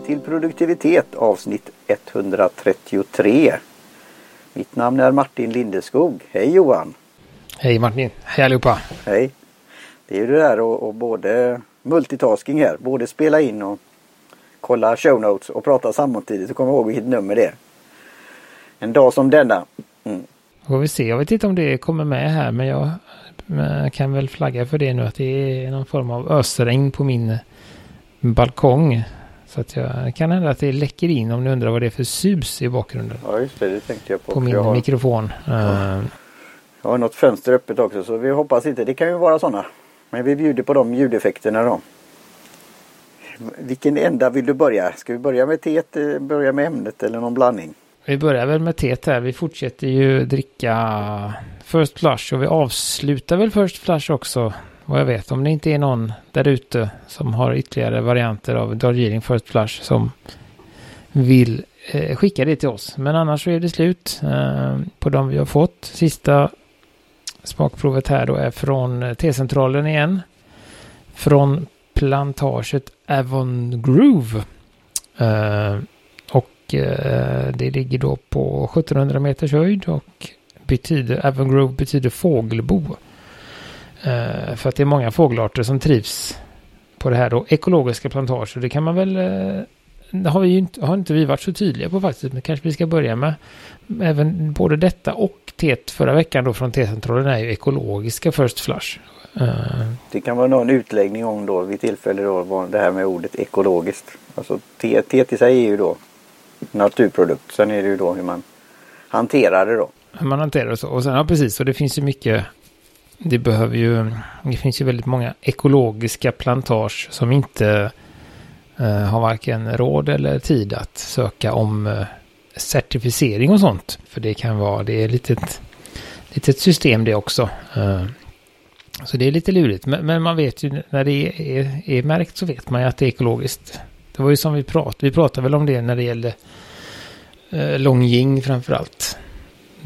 välkommen till produktivitet avsnitt 133. Mitt namn är Martin Lindeskog. Hej Johan! Hej Martin! Hej allihopa! Hej! Det är ju det där och, och både multitasking här, både spela in och kolla show notes och prata samtidigt och komma ihåg vilket nummer det är. En dag som denna. Mm. Får vi se, jag vet inte om det kommer med här men jag kan väl flagga för det nu att det är någon form av ösregn på min balkong. Så att jag kan hända att det läcker in om ni undrar vad det är för sus i bakgrunden. Ja just det, det tänkte jag på. På min har, mikrofon. Ja. Eh. Jag har något fönster öppet också så vi hoppas inte. Det kan ju vara sådana. Men vi bjuder på de ljudeffekterna då. Vilken ända vill du börja? Ska vi börja med teet, eh, börja med ämnet eller någon blandning? Vi börjar väl med teet här. Vi fortsätter ju dricka First Flush och vi avslutar väl First Flush också vad jag vet. Om det inte är någon där ute som har ytterligare varianter av Darjeeling First Flush som vill eh, skicka det till oss. Men annars så är det slut eh, på de vi har fått. Sista smakprovet här då är från eh, T-centralen igen. Från plantaget Avon Groove. Eh, och eh, det ligger då på 1700 meters höjd och betyder, Avon Grove betyder fågelbo. Uh, för att det är många fågelarter som trivs på det här då, ekologiska plantager. Det kan man väl, det har, vi ju inte, har inte vi varit så tydliga på faktiskt, men kanske vi ska börja med. Även både detta och TET förra veckan då från T-centralen är ju ekologiska First Flush. Uh, det kan vara någon utläggning om då vid tillfälle då det här med ordet ekologiskt. Alltså TET i sig är ju då naturprodukt. Sen är det ju då hur man hanterar det då. Hur man hanterar det så. Och sen ja precis, och det finns ju mycket det behöver ju, det finns ju väldigt många ekologiska plantage som inte eh, har varken råd eller tid att söka om eh, certifiering och sånt. För det kan vara, det är lite ett litet system det också. Eh, så det är lite lurigt, men, men, man vet ju när det är, är, är, märkt så vet man ju att det är ekologiskt. Det var ju som vi pratade, vi pratade väl om det när det gällde eh, Longjing framförallt.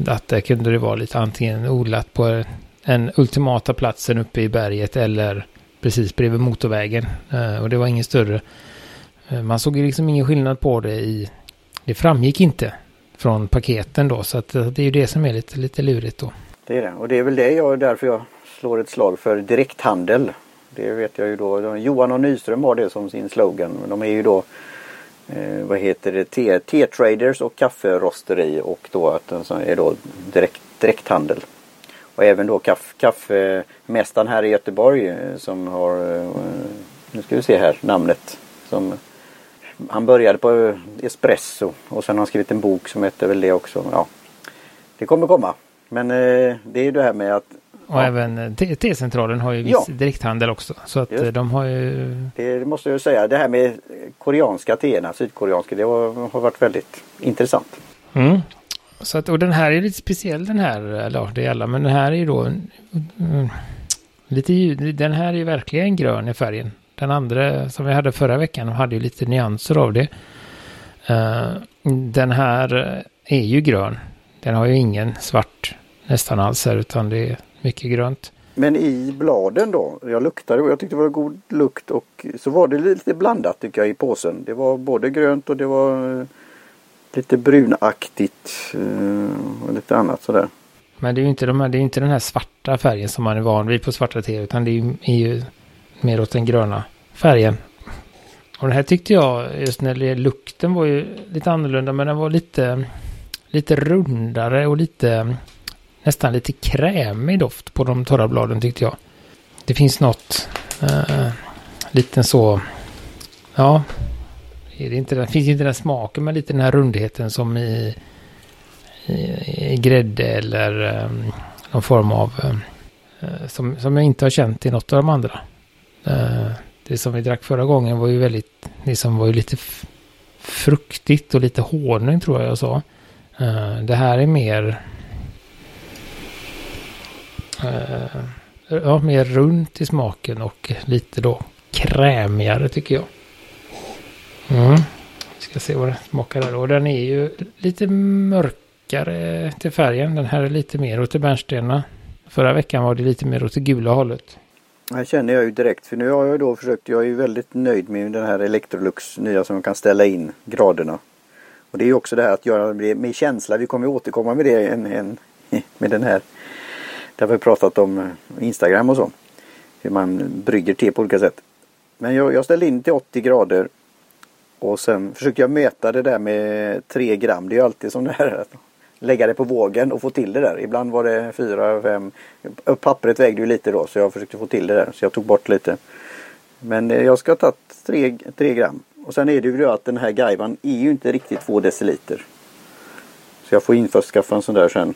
Att där kunde det vara lite antingen odlat på den ultimata platsen uppe i berget eller precis bredvid motorvägen. Eh, och det var ingen större. Eh, man såg liksom ingen skillnad på det i... Det framgick inte från paketen då. Så att, det är ju det som är lite, lite lurigt då. Det är det. Och det är väl det jag, därför jag slår ett slag för direkthandel. Det vet jag ju då. Johan och Nyström har det som sin slogan. De är ju då eh, vad heter det, T-traders och kafferosteri och då att den är då direkt, direkthandel. Och även då kaff, kaffemästaren här i Göteborg eh, som har, eh, nu ska vi se här namnet. Som, han började på espresso och sen har han skrivit en bok som heter väl det också. Ja, det kommer komma. Men eh, det är ju det här med att och ja. även T-centralen har ju viss ja. direkthandel också. Så att Just. de har ju... Det måste jag säga. Det här med koreanska teerna, sydkoreanska, det har, har varit väldigt intressant. Mm. Så att, och den här är lite speciell den här, eh, eller det är alla, men den här är ju då mm, mm lite den här är ju verkligen grön i färgen. Den andra som vi hade förra veckan hade ju lite nyanser av det. Uh, den här eh, är ju grön. Den har ju ingen svart nästan alls här utan det är mycket grönt. Men i bladen då? Jag luktade och jag tyckte det var god lukt och så var det lite blandat tycker jag i påsen. Det var både grönt och det var lite brunaktigt eh, och lite annat sådär. Men det är ju inte, de här, det är inte den här svarta färgen som man är van vid på svarta te utan det är ju, är ju mer åt den gröna färgen. Och den här tyckte jag, just när det lukten var ju lite annorlunda men den var lite, lite rundare och lite, nästan lite krämig doft på de torra bladen tyckte jag. Det finns något, eh, liten så, ja, är det, inte, det finns inte den smaken med lite den här rundheten som i, i, i grädde eller um, någon form av uh, som, som jag inte har känt i något av de andra. Uh, det som vi drack förra gången var ju väldigt, det som var ju lite fruktigt och lite honung tror jag jag sa. Uh, det här är mer ja, mer runt i smaken och lite då krämigare tycker jag. Mm. Vi ska se vad det smakar där. Och den är ju lite mörkare till färgen. Den här är lite mer åt det bärnstena. Förra veckan var det lite mer åt det gula hållet. Det känner jag ju direkt för nu har jag då försökt, jag är ju väldigt nöjd med den här Electrolux nya som kan ställa in graderna. Och det är ju också det här att göra det med känsla, vi kommer återkomma med det en, en, med den här. Där vi har pratat om eh, Instagram och så. Hur man brygger te på olika sätt. Men jag, jag ställde in till 80 grader. Och sen försökte jag mäta det där med 3 gram. Det är ju alltid som det här att lägga det på vågen och få till det där. Ibland var det 4, 5. Pappret vägde ju lite då så jag försökte få till det där. Så jag tog bort lite. Men eh, jag ska ha tagit 3, gram. Och sen är det ju att den här gaivan är ju inte riktigt 2 deciliter. Så jag får införskaffa en sån där sen.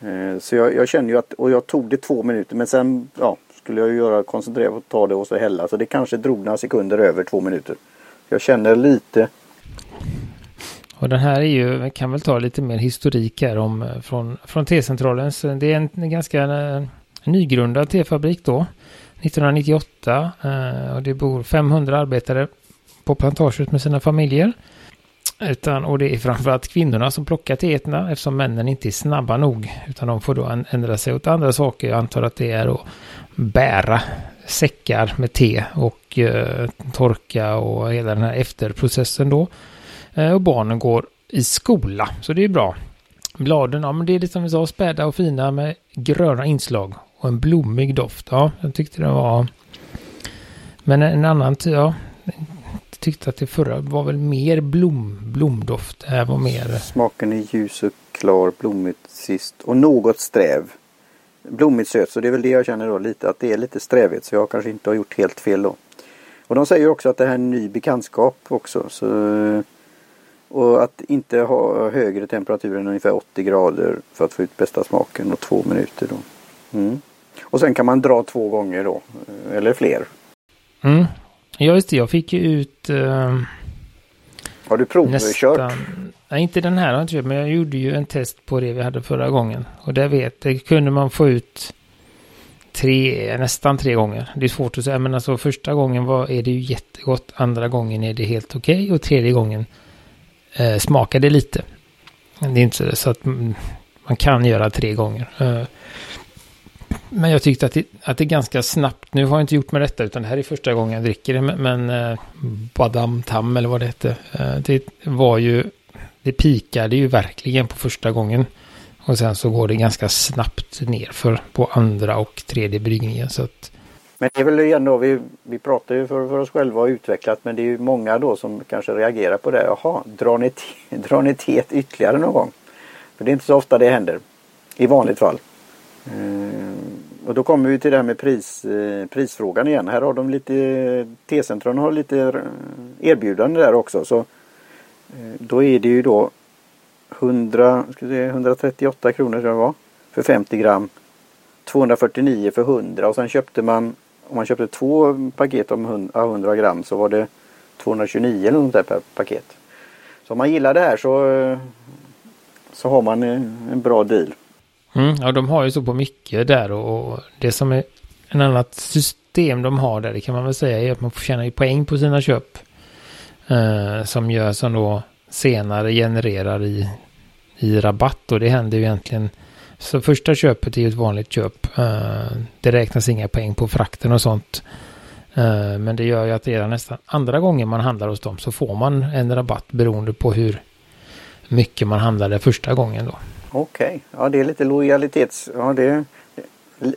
Eh, så jag, jag känner ju att, och jag tog det två minuter men sen ja, skulle jag ju göra koncentrera på att ta det och så hälla. Så det kanske drog några sekunder över två minuter. Jag känner lite och den här är ju, kan väl ta lite mer historik här om eh, från, från T-centralens. Det är en, en ganska eh, nygrundad T-fabrik då. 1998 eh, och det bor 500 arbetare på plantaget med sina familjer. Utan, och det är framförallt kvinnorna som plockar teeterna eftersom männen inte är snabba nog. Utan de får då ändra sig åt andra saker. Jag antar att det är att bära säckar med te och eh, torka och hela den här efterprocessen då. Eh, och barnen går i skola, så det är bra. Bladen, ja men det är lite som vi sa, späda och fina med gröna inslag och en blommig doft. Ja, jag tyckte det var... Men en annan, ja, jag tyckte att det förra var väl mer blom, blomdoft. Det här var mer... Smaken är ljus och klar, blommigt sist och något sträv. Blommigt söt, så det är väl det jag känner då lite att det är lite strävigt så jag kanske inte har gjort helt fel då. Och de säger också att det här är en ny bekantskap också. Så och att inte ha högre temperatur än ungefär 80 grader för att få ut bästa smaken och två minuter då. Mm. Och sen kan man dra två gånger då, eller fler. Mm. Ja just det, jag fick ju ut... Uh, har du provkört? Nej, inte den här har jag inte men jag gjorde ju en test på det vi hade förra gången. Och där vet, det kunde man få ut tre, nästan tre gånger. Det är svårt att säga, men alltså första gången var, är det ju jättegott. Andra gången är det helt okej okay, och tredje gången eh, smakade lite. Det är inte så att man kan göra tre gånger. Eh, men jag tyckte att det, att det är ganska snabbt. Nu har jag inte gjort med detta utan det här är första gången jag dricker det. Men, men eh, Badam Tam eller vad det hette. Eh, det var ju, det pikade ju verkligen på första gången. Och sen så går det ganska snabbt nerför på andra och tredje bryggningen. Så att men det är väl ändå, vi, vi pratar ju för, för oss själva och utvecklat men det är ju många då som kanske reagerar på det. Jaha, drar ni, drar ni teet ytterligare någon gång? För det är inte så ofta det händer. I vanligt fall. Eh, och då kommer vi till det här med pris, eh, prisfrågan igen. Här har de lite, T-centrum har lite erbjudande där också. Så eh, Då är det ju då 100, ska säga, 138 kronor tror jag det var. För 50 gram. 249 för 100 och sen köpte man om man köpte två paket om 100 gram så var det 229 eller något där per paket. Så om man gillar det här så, eh, så har man eh, en bra deal. Mm, ja, de har ju så på mycket där och, det som är en annat system de har där, det kan man väl säga, är att man får tjäna poäng på sina köp. Eh, som gör som då senare genererar i, i rabatt och det händer ju egentligen så första köpet är ju ett vanligt köp. Eh, det räknas inga poäng på frakten och sånt. Eh, men det gör ju att redan nästan andra gången man handlar hos dem så får man en rabatt beroende på hur mycket man handlade första gången då. Okej, okay. ja det är lite lojalitets... Ja det är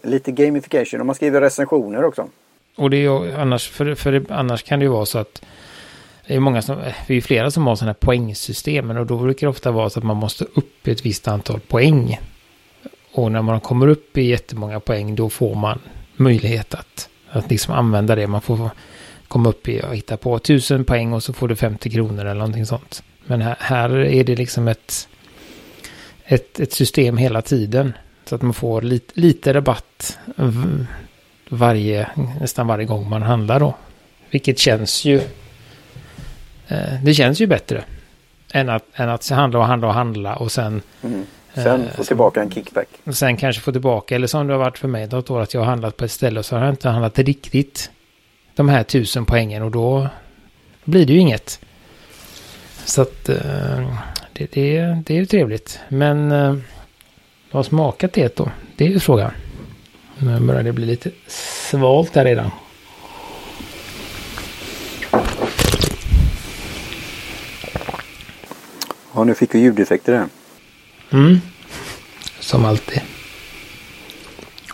lite gamification och man skriver recensioner också. Och det är ju annars, för, för annars kan det ju vara så att det är många som, eh, det är flera som har sådana här poängsystem och då brukar det ofta vara så att man måste upp i ett visst antal poäng och när man kommer upp i jättemånga poäng då får man möjlighet att, att liksom använda det. Man får komma upp i och hitta på tusen poäng och så får du 50 kronor eller någonting sånt. Men här, här är det liksom ett, ett, ett system hela tiden. Så att man får lite, lite rabatt varje, nästan varje gång man handlar då. Vilket känns ju... Eh, det känns ju bättre. Än att, än att handla och handla och handla och sen mm. Sen eh, få tillbaka en kickback. Sen kanske få tillbaka, eller som det har varit för mig då, att jag har handlat på ett ställe och så har jag inte handlat riktigt de här tusen poängen och då blir det ju inget. Så att eh, det, det, det är ju trevligt. Men eh, vad smakat det då? Det är ju frågan. Nu börjar det bli lite svalt där redan. Ja, nu fick vi ljudeffekter här. Mm. Som alltid.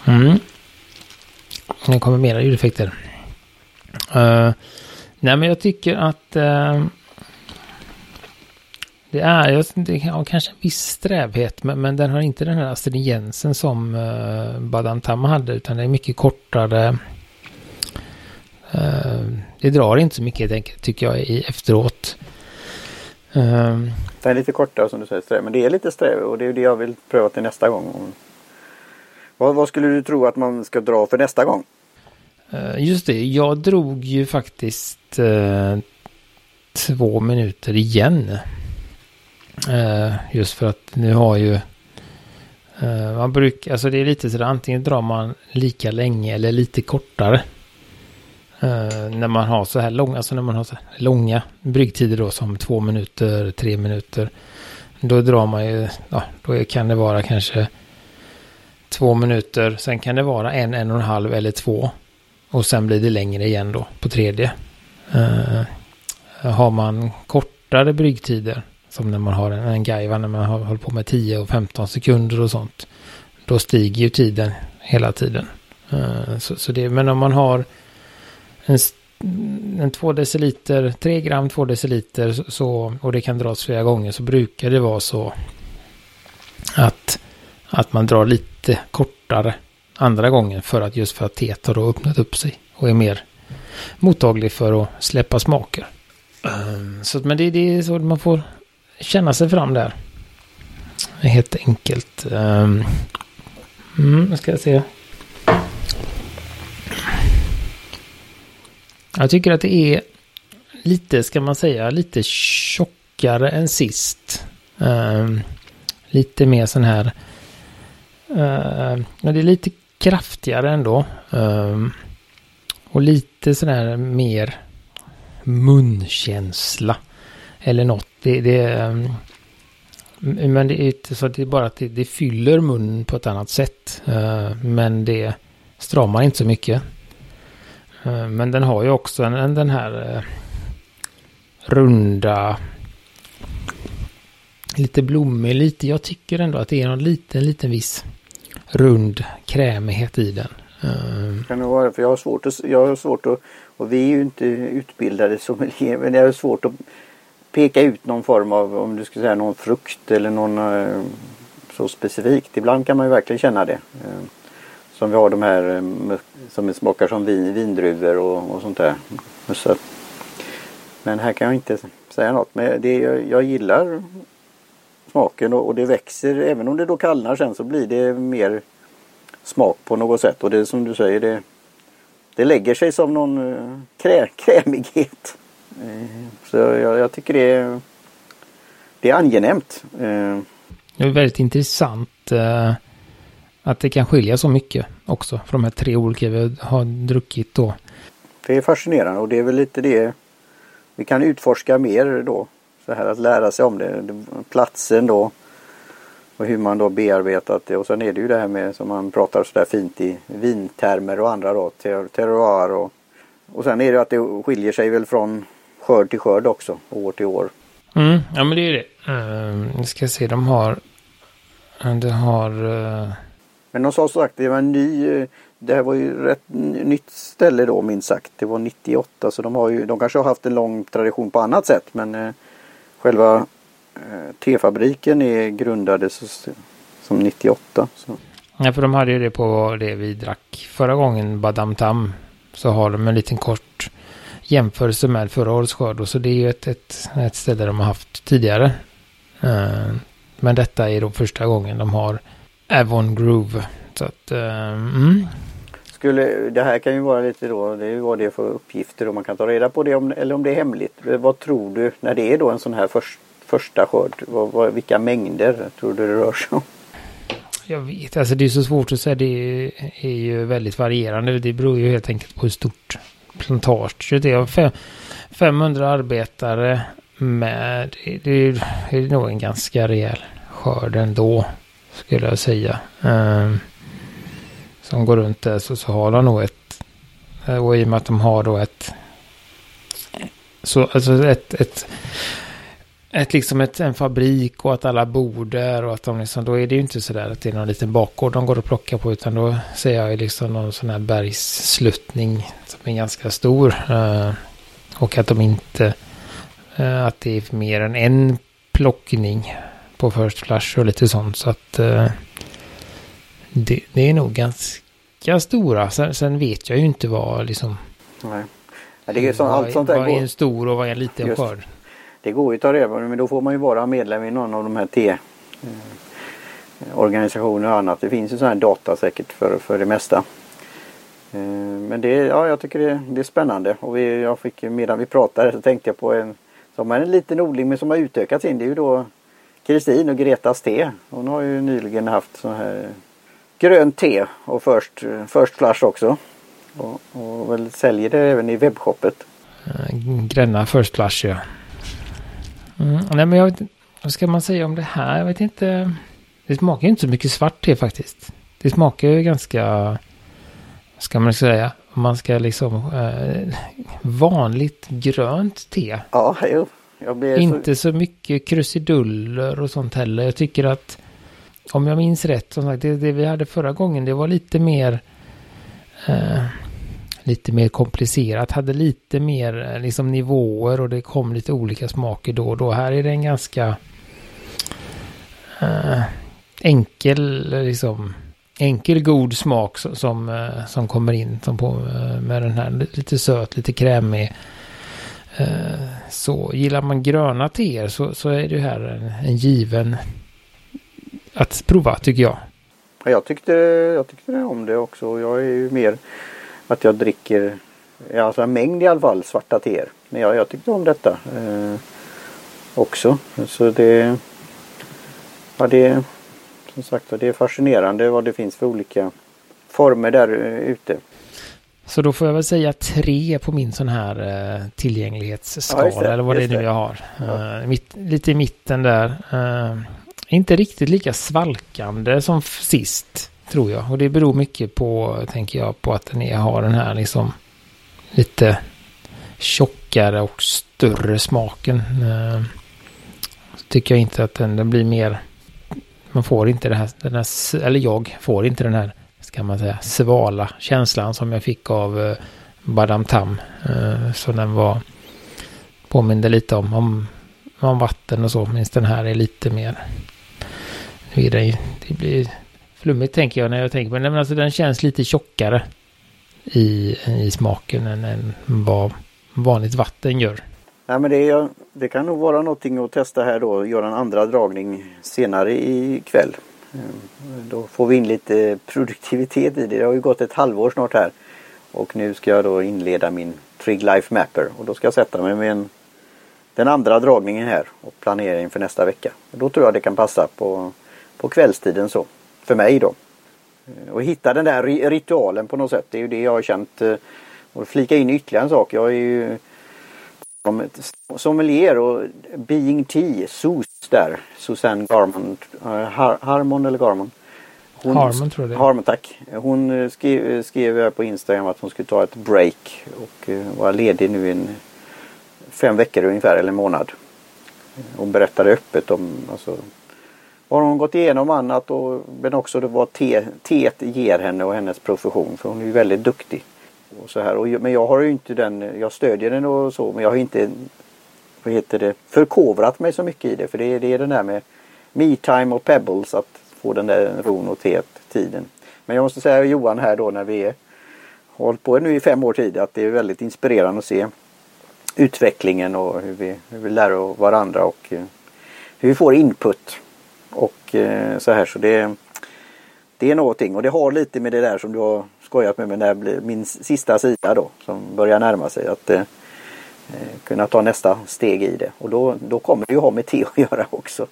Mm. Nu kommer mera ljudeffekter. Uh, nej men jag tycker att uh, det är, det har kanske en viss strävhet men, men den har inte den här astringensen som uh, Badam Tam hade utan det är mycket kortare. Uh, det drar inte så mycket helt enkelt tycker jag i efteråt. Uh, det är lite kortare som du säger sträv, men det är lite sträv och det är det jag vill pröva till nästa gång. Vad, vad skulle du tro att man ska dra för nästa gång? Just det, jag drog ju faktiskt två minuter igen. Eh, just för att nu har ju eh, man brukar, alltså det är lite sådär antingen drar man lika länge eller lite kortare. Eh, när man har så här långa, alltså när man har så här långa bryggtider då som två minuter, tre minuter. Då drar man ju, ja, då kan det vara kanske två minuter, sen kan det vara en, en och en halv eller två. Och sen blir det längre igen då på tredje. har man kortare bryggtider som när man har en, en gaiva när man har hållit på med 10 och 15 sekunder och sånt. Då stiger ju tiden hela tiden. Uh, så, så, det, men om man har en, en 2 deciliter, 3 gram 2 deciliter så, och det kan dras flera gånger så brukar det vara så att, att man drar lite kortare andra gången för att just för att teet har då öppnat upp sig och är mer mottaglig för att släppa smaker. Um, så men det, det är så man får känna sig fram där. Helt enkelt. Um, mm, ska jag se. Jag tycker att det är lite, ska man säga, lite tjockare än sist. Um, lite mer sån här. Uh, men det är lite kraftigare ändå. Um, och lite sån här mer munkänsla. Eller något. Det, det, ehm, men det är inte så att det är bara att det, det fyller munnen på ett annat sätt. Eh, men det stramar inte så mycket. Eh, men den har ju också en, den här eh, runda lite blommig, lite, jag tycker ändå att det är någon liten, liten viss rund krämighet i den. Ehm. Kan det vara för jag har svårt att, jag har svårt att, och vi är ju inte utbildade sommelier, men jag har svårt att peka ut någon form av, om du skulle säga någon frukt eller någon eh, så specifikt. Ibland kan man ju verkligen känna det. Eh, som vi har de här eh, som smakar som vin, vindruvor och, och sånt där. Så, men här kan jag inte säga något. Men det, jag, jag gillar smaken och, och, det växer. Även om det då kallnar sen så blir det mer smak på något sätt. Och det som du säger det, det lägger sig som någon eh, krä, krämighet. Eh, så jag, jag, tycker det är, det är angenämt. Eh, det är väldigt intressant eh, att det kan skilja så mycket också från de här tre olika vi har druckit då. Det är fascinerande och det är väl lite det vi kan utforska mer då. Så här att lära sig om det. Platsen då. Och hur man då bearbetat det. Och sen är det ju det här med som man pratar så där fint i vintermer och andra då. Terroir och, och sen är det att det skiljer sig väl från skörd till skörd också, år till år. Mm, ja men det är det. Uh, vi ska se, de har... Det har... Uh... Men de sa så sagt, det var en ny... Eh, det här var ju rätt nytt ställe då minst sagt. Det var 98 så de har ju, de kanske har haft en lång tradition på annat sätt men uh, själva uh, tefabriken är grundades som 98. Så. Ja för de hade ju det på det vi drack förra gången, Badam Tam. Så har de en liten kort jämförelse med förra årets skörd. Så det är ju ett, ett, ett ställe de har haft tidigare. Uh, men detta är då första gången de har Avon Groove. Så att, uh, mm. Skulle, det här kan ju vara lite då, det är ju vad det är för uppgifter och man kan ta reda på det om, eller om det är hemligt. Vad tror du när det är då en sån här först, första skörd? Vad, vad, vilka mängder tror du det rör sig om? Jag vet, alltså det är så svårt att säga. Det är ju väldigt varierande. Det beror ju helt enkelt på hur stort plantaget. Det är 500 arbetare med, det är, det är nog en ganska rejäl skörd ändå, skulle jag säga. Um, som går runt där så, så har de nog ett, och i och med att de har då ett... Så, alltså ett, ett, ett liksom ett, en fabrik och att alla bor där och att de liksom, då är det ju inte så där att det är någon liten bakgård de går och plockar på utan då ser jag ju liksom någon sån här bergssluttning som är ganska stor. Eh, och att de inte, eh, att det är mer än en plockning på First Flash och lite sånt så att eh, det, det, är nog ganska stora. Sen, sen, vet jag ju inte vad liksom... Nej. det är så, vad, allt sånt där vad är en stor och vad är en liten skörd? Det går ju att ta reda på men då får man ju vara medlem i någon av de här T eh, organisationer och annat. Det finns ju sådana här data säkert för, för det mesta. Eh, men det, ja, jag tycker det, det är spännande och vi, jag fick, medan vi pratade så tänkte jag på en som är en liten odling men som har utökats in. Det är ju då Kristin och Gretas te. Hon har ju nyligen haft sån här grönt te och först, först flash också. Och, och väl säljer det även i webbshoppet. Eh, Gränna First Flash ja. Mm, nej men jag vet vad ska man säga om det här? Jag vet inte. Det smakar ju inte så mycket svart te faktiskt. Det smakar ju ganska, ska man säga, man ska liksom, eh, vanligt grönt te. Ja, jo. Inte så... så mycket krusiduller och sånt heller. Jag tycker att om jag minns rätt, som sagt, det, det vi hade förra gången, det var lite mer eh, lite mer komplicerat, hade lite mer eh, liksom nivåer och det kom lite olika smaker då och då. Här är det en ganska eh, enkel, liksom enkel god smak som, som, som kommer in som på, eh, med den här lite söt, lite krämig. Så gillar man gröna teer så, så är det här en, en given att prova tycker jag. Jag tyckte, jag tyckte om det också. Jag är ju mer att jag dricker alltså en mängd i alla fall svarta teer. Men jag, jag tyckte om detta eh, också. Så det, ja, det, som sagt, det är fascinerande vad det finns för olika former där ute. Så då får jag väl säga tre på min sån här eh, tillgänglighetsskala ja, eller vad det är nu jag har. Ja. Uh, mitt, lite i mitten där. Inte riktigt lika svalkande som sist tror jag. Och det beror mycket på, tänker jag, på att den är, har den här liksom lite tjockare och större smaken. Eh, så tycker jag inte att den, den blir mer man får inte det här, den här, eller jag får inte den här ska man säga, svala känslan som jag fick av eh, Badam Tam. Eh, så den var, påminde lite om, om, om vatten och så, minst den här är lite mer, nu är det, det blir flummigt tänker jag när jag tänker på den, men alltså den känns lite tjockare i, i smaken än, än vad vanligt vatten gör. Nej, men det, det kan nog vara någonting att testa här då, göra en andra dragning senare ikväll. Ehm, då får vi in lite produktivitet i det. Det har ju gått ett halvår snart här. Och nu ska jag då inleda min Trig Life Mapper. Och då ska jag sätta mig med en, den andra dragningen här och planera inför nästa vecka. Och då tror jag det kan passa på, på kvällstiden så. För mig då. Och hitta den där ritualen på något sätt. Det är ju det jag har känt. Eh, och flika in ytterligare en sak. Jag är ju som sommelier och Being Tea, SOS där, Susanne Garmon, Har Harmon eller Garmon? Hon, Harmon tror jag det Harmon tack. Hon eh, skrev, eh, skrev på Instagram att hon skulle ta ett break och vara ledig nu i en fem veckor ungefär eller en månad. Hon berättade öppet om alltså, har hon gått igenom annat och men också det vad teet ger henne och hennes profession för hon är ju väldigt duktig. Och så här. Och, men jag har ju inte den, jag stödjer den och så men jag har inte vad heter det, förkovrat mig så mycket i det. För det är, det är den där med me-time och pebbles att få den där ron och teet-tiden. Men jag måste säga Johan här då när vi är, har hållit på nu i fem år tid att det är väldigt inspirerande att se utvecklingen och hur vi, hur vi lär av varandra och eh, hur vi får input. Och eh, så här så det, det är någonting och det har lite med det där som du har skojat med mig när blir min sista sida då som börjar närma sig. Att eh, eh, kunna ta nästa steg i det och då, då kommer det ju ha med te att göra också.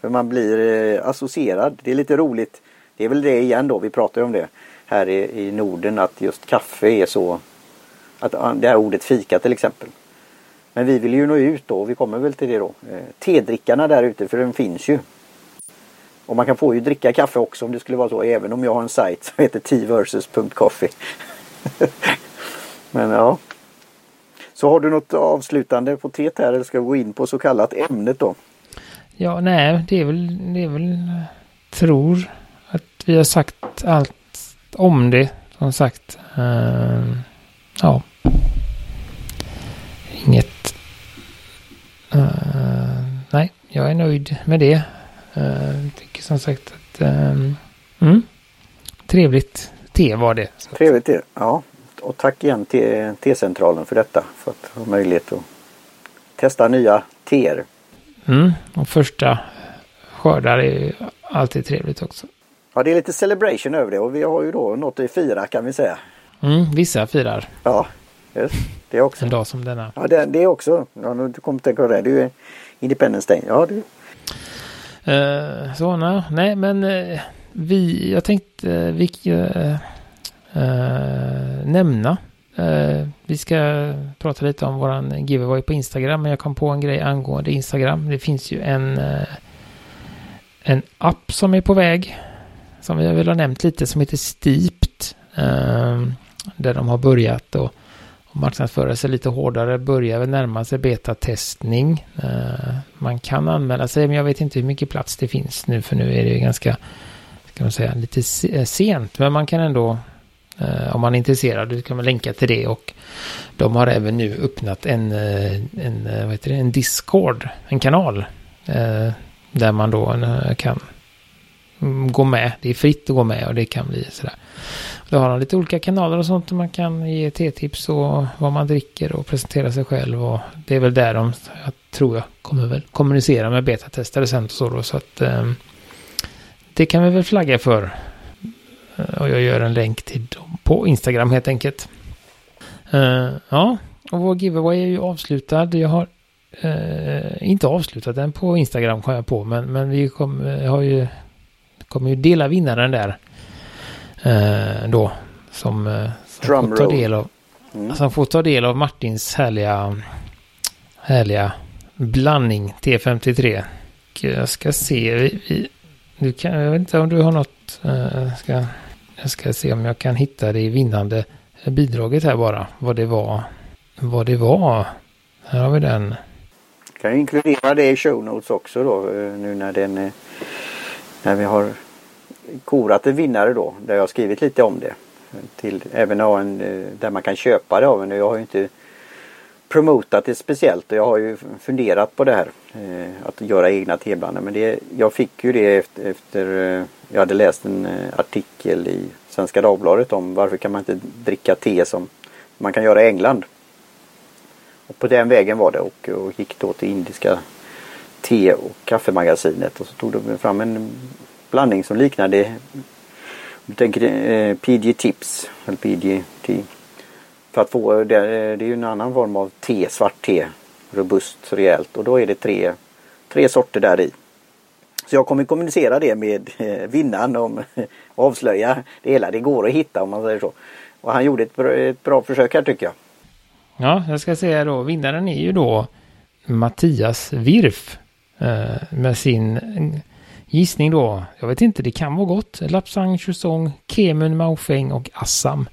För man blir eh, associerad. Det är lite roligt. Det är väl det igen då, vi pratar ju om det här i, i Norden att just kaffe är så att ah, det här ordet fika till exempel. Men vi vill ju nå ut då, vi kommer väl till det då. Eh, tedrickarna där ute, för den finns ju. Och man kan få ju dricka kaffe också om det skulle vara så. Även om jag har en sajt som heter tversus.coffee. Men ja. Så har du något avslutande på teet här eller ska vi gå in på så kallat ämnet då? Ja, nej, det är väl, det är väl, tror att vi har sagt allt om det. Som sagt, uh, ja. Inget. Uh, nej, jag är nöjd med det. Uh, tycker som sagt att um, mm, trevligt te var det. Trevligt te, ja. Och tack igen till T-centralen för detta. För att ha möjlighet att testa nya teer. Mm, och första skördar är alltid trevligt också. Ja, det är lite celebration över det och vi har ju då något att fira kan vi säga. Mm, vissa firar. Ja, just, det också. En dag som denna. Ja, det, det också. Ja, nu kommer tänka på det. Det är ju Independence Day. Ja, det... Uh, så, nej, nej men uh, vi, jag tänkte uh, vi nämna. vi ska prata lite om våran giveaway på Instagram, men jag kom på en grej angående Instagram. Det finns ju en, en app som är på väg, som vi väl har nämnt lite, som heter Steeped. där de har börjat och marknadsföra sig lite hårdare, börjar väl närma sig betatestning. Eh, man kan anmäla sig, men jag vet inte hur mycket plats det finns nu, för nu är det ju ganska kan man säga, lite eh, sent. Men man kan ändå, eh, om man är intresserad, kan man länka till det. Och de har även nu öppnat en, eh, en, vad heter det, en Discord, en kanal. där man då kan Mm, gå med. Det är fritt att gå med och det kan bli sådär. Då har de lite olika kanaler och sånt. Man kan ge te-tips och vad man dricker och presentera sig själv. Och det är väl där de, jag tror jag, kommer väl kommunicera med betatestare sen och så då. Så att ehm, det kan vi väl flagga för. Eh, och jag gör en länk till dem på Instagram helt enkelt. Eh, ja, och vår giveaway är ju avslutad. Jag har eh, inte avslutat den på Instagram kom jag på. Men, men vi kom, eh, har ju, kommer ju dela vinnaren där. Uh, då. Som, som får ta del av. Mm. Som får ta del av Martins härliga, härliga blandning T53. Jag ska se. Vi, vi, du kan, jag vet inte om du har något. Uh, ska, jag ska se om jag kan hitta det vinnande bidraget här bara. Vad det var. Vad det var. Här har vi den. Kan inkludera det i show notes också då eh, nu när den när vi har korat en vinnare då där jag har skrivit lite om det. Till, även en, eh, där man kan köpa det av en. Jag har ju inte promotat det speciellt och jag har ju funderat på det här. Eh, att göra egna teblandare. Men det, jag fick ju det efter, efter eh, jag hade läst en artikel i Svenska Dagbladet om varför kan man inte dricka te som man kan göra i England. Och på den vägen var det och, och gick då till indiska te och kaffemagasinet och så tog de fram en blandning som liknade du tänker eh, PG Tips eller PG för att få eh, det, eh, det är ju en annan form av te, svart te. Robust, rejält och då är det tre, tre sorter där i. Så jag kommer kommunicera det med eh, vinnaren om eh, avslöja det hela. Det går att hitta om man säger så. Och han gjorde ett bra, ett bra försök här tycker jag. Ja, jag ska säga då, vinnaren är ju då Mattias Wirf. Eh, med sin gissning då, jag vet inte, det kan vara gott. Lapsang, Chusong, Kemun, Maofeng och Assam.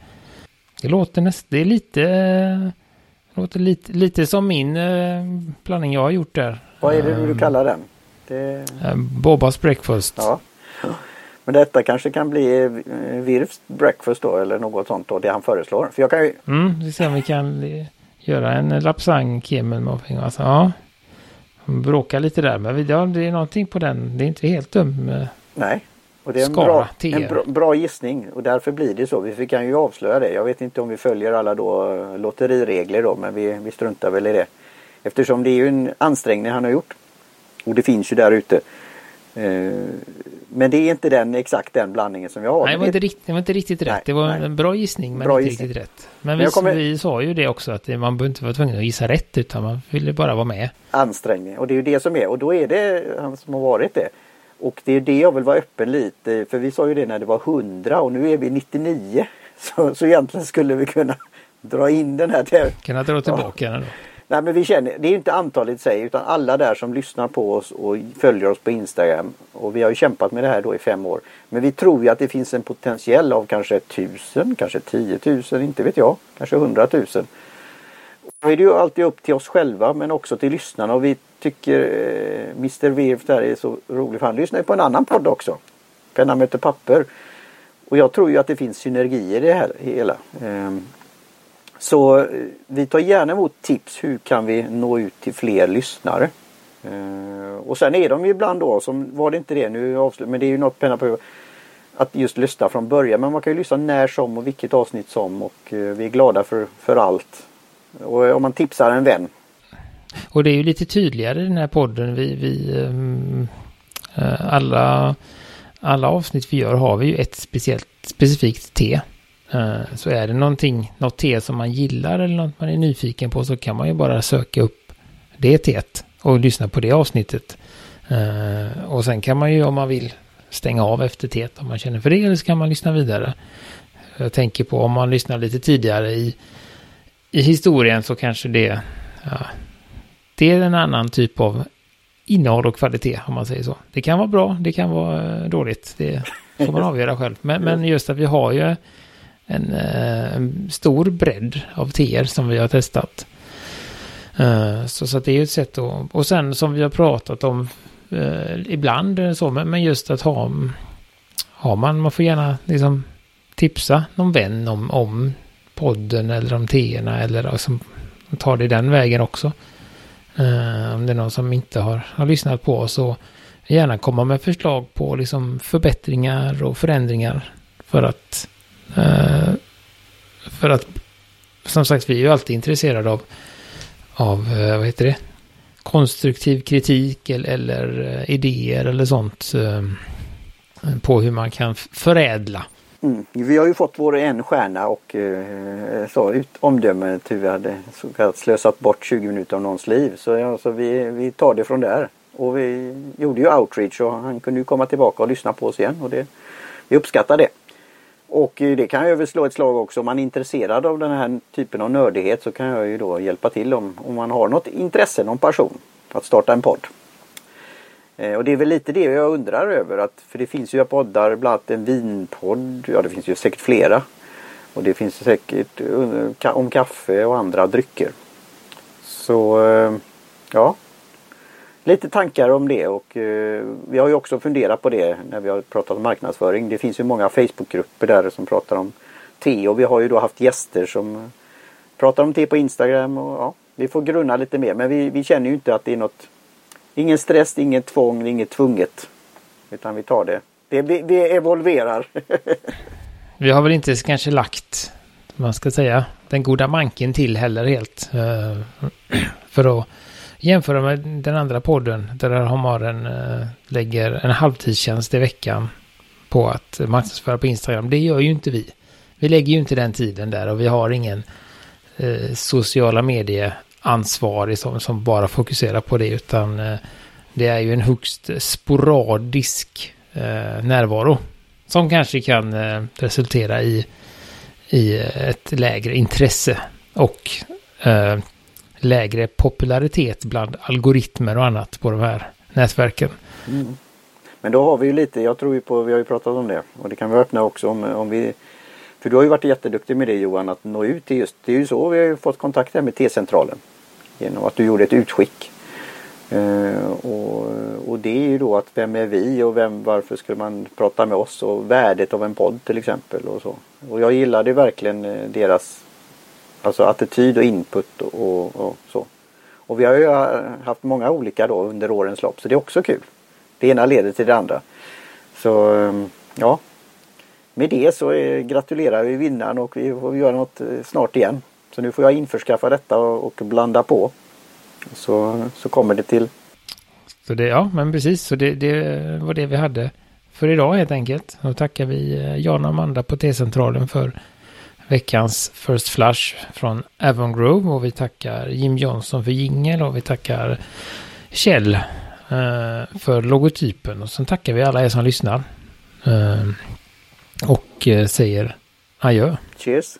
Det låter nästan, det är lite, det låter lite, lite som min eh, blandning jag har gjort där. Vad är det du ehm, kallar den? Det... Eh, Bobas breakfast. Ja. Men detta kanske kan bli eh, Virfs breakfast då eller något sånt då, det han föreslår. För jag kan ju... Mm, vi ser om vi kan göra en lapsang kemel muffin. Alltså, ja. Bråka lite där, men ja, det är någonting på den. Det är inte helt dum. Nej. Och det är en, bra, en bra, bra, gissning och därför blir det så. Vi kan ju avslöja det. Jag vet inte om vi följer alla då eh, lotteriregler då men vi, vi struntar väl i det. Eftersom det är ju en ansträngning han har gjort. Och det finns ju där ute. Eh, men det är inte den exakt den blandningen som jag har. Nej, det var, inte, riktigt, det var inte riktigt rätt. Nej, det var nej. en bra gissning men bra inte gissning. riktigt rätt. Men, men vi, kommer... vi, sa ju det också att man behöver inte vara tvungen att gissa rätt utan man ville bara vara med. Ansträngning och det är ju det som är och då är det han som har varit det. Och det är det jag vill vara öppen lite för vi sa ju det när det var 100 och nu är vi 99. Så, så egentligen skulle vi kunna dra in den här tävlingen. Kunna dra tillbaka ja. den då. Nej men vi känner, det är inte antalet i sig utan alla där som lyssnar på oss och följer oss på Instagram. Och vi har ju kämpat med det här då i fem år. Men vi tror ju att det finns en potentiell av kanske tusen, kanske tiotusen, inte vet jag, kanske hundratusen. Då är det ju alltid upp till oss själva men också till lyssnarna och vi tycker eh, Mr Virf där är så rolig för han lyssnar ju på en annan podd också. Penna möter papper. Och jag tror ju att det finns synergier i det här hela. Eh, så eh, vi tar gärna emot tips hur kan vi nå ut till fler lyssnare. Uh, och sen är de ju ibland då som var det inte det nu avslut men det är ju något penna på att just lyssna från början men man kan ju lyssna när som och vilket avsnitt som och uh, vi är glada för, för allt. Och om man tipsar en vän. Och det är ju lite tydligare i den här podden. Vi, vi um, alla, alla avsnitt vi gör har vi ju ett speciellt specifikt te. Eh, så är det någonting, något te som man gillar eller något man är nyfiken på så kan man ju bara söka upp det teet och lyssna på det avsnittet. Eh, och sen kan man ju om man vill stänga av efter teet om man känner för det eller så kan man lyssna vidare. Jag tänker på om man lyssnar lite tidigare i i historien så kanske det, ja, det är en annan typ av innehåll och kvalitet om man säger så. Det kan vara bra, det kan vara eh, dåligt, det får man avgöra själv. Men, men just att vi har ju en, eh, en stor bredd av teer som vi har testat. Eh, så, så det är ju ett sätt att, och sen som vi har pratat om eh, ibland så, men, men just att ha, har man, man får gärna liksom tipsa någon vän om, om podden eller om teerna eller liksom tar det den vägen också. Uh, om det är någon som inte har, har lyssnat på oss så gärna komma med förslag på liksom förbättringar och förändringar för att uh, för att som sagt vi är ju alltid intresserade av av uh, vad heter det konstruktiv kritik eller, eller idéer eller sånt på hur man kan förädla Mm. Vi har ju fått vår en stjärna och eh, så ut omdömet hur vi hade så kallat slösat bort 20 minuter av någons liv. Så alltså, vi, vi tar det från där. Och vi gjorde ju outreach och han kunde ju komma tillbaka och lyssna på oss igen. Och det, vi uppskattar det. Och eh, det kan jag väl slå ett slag också. Om man är intresserad av den här typen av nördighet så kan jag ju då hjälpa till om, om man har något intresse, någon passion att starta en podd. Eh, och det är väl lite det jag undrar över. Att, för det finns ju poddar, bland annat en vinpodd. Ja det finns ju säkert flera. Och det finns säkert eh, om kaffe och andra drycker. Så eh, ja. Lite tankar om det och eh, vi har ju också funderat på det när vi har pratat om marknadsföring. Det finns ju många Facebookgrupper där som pratar om te och vi har ju då haft gäster som pratar om te på Instagram och ja, vi får grunna lite mer men vi, vi känner ju inte att det är något Ingen stress, inget tvång, inget tvunget. Utan vi tar det. det det, evolverar. vi har väl inte kanske lagt, man ska säga, den goda manken till heller helt. Eh, för att jämföra med den andra podden där Homaren eh, lägger en halvtidstjänst i veckan på att marknadsföra på Instagram. Det gör ju inte vi. Vi lägger ju inte den tiden där och vi har ingen eh, sociala medier ansvarig som, som bara fokuserar på det utan eh, det är ju en högst sporadisk eh, närvaro som kanske kan eh, resultera i, i ett lägre intresse och eh, lägre popularitet bland algoritmer och annat på de här nätverken. Mm. Men då har vi ju lite, jag tror ju på, vi har ju pratat om det och det kan vi öppna också om, om vi för du har ju varit jätteduktig med det Johan att nå ut till just, det är ju så vi har fått kontakt här med T-centralen genom att du gjorde ett utskick. Uh, och, och, det är ju då att vem är vi och vem, varför skulle man prata med oss och värdet av en podd till exempel och så. Och jag gillade verkligen eh, deras alltså attityd och input och, och, och, så. Och vi har ju eh, haft många olika då under årens lopp så det är också kul. Det ena leder till det andra. Så ehm, ja. Med det så eh, gratulerar vi vinnaren och vi får göra något eh, snart igen. Så nu får jag införskaffa detta och, och blanda på. Så, så kommer det till. Så det, ja, men precis. Så det, det var det vi hade för idag helt enkelt. Då tackar vi Jan och Amanda på T-centralen för veckans First Flush från Avon Grove och vi tackar Jim Johnson för jingel och vi tackar Kjell eh, för logotypen och sen tackar vi alla er som lyssnar. Eh, och eh, säger adjö. Cheers.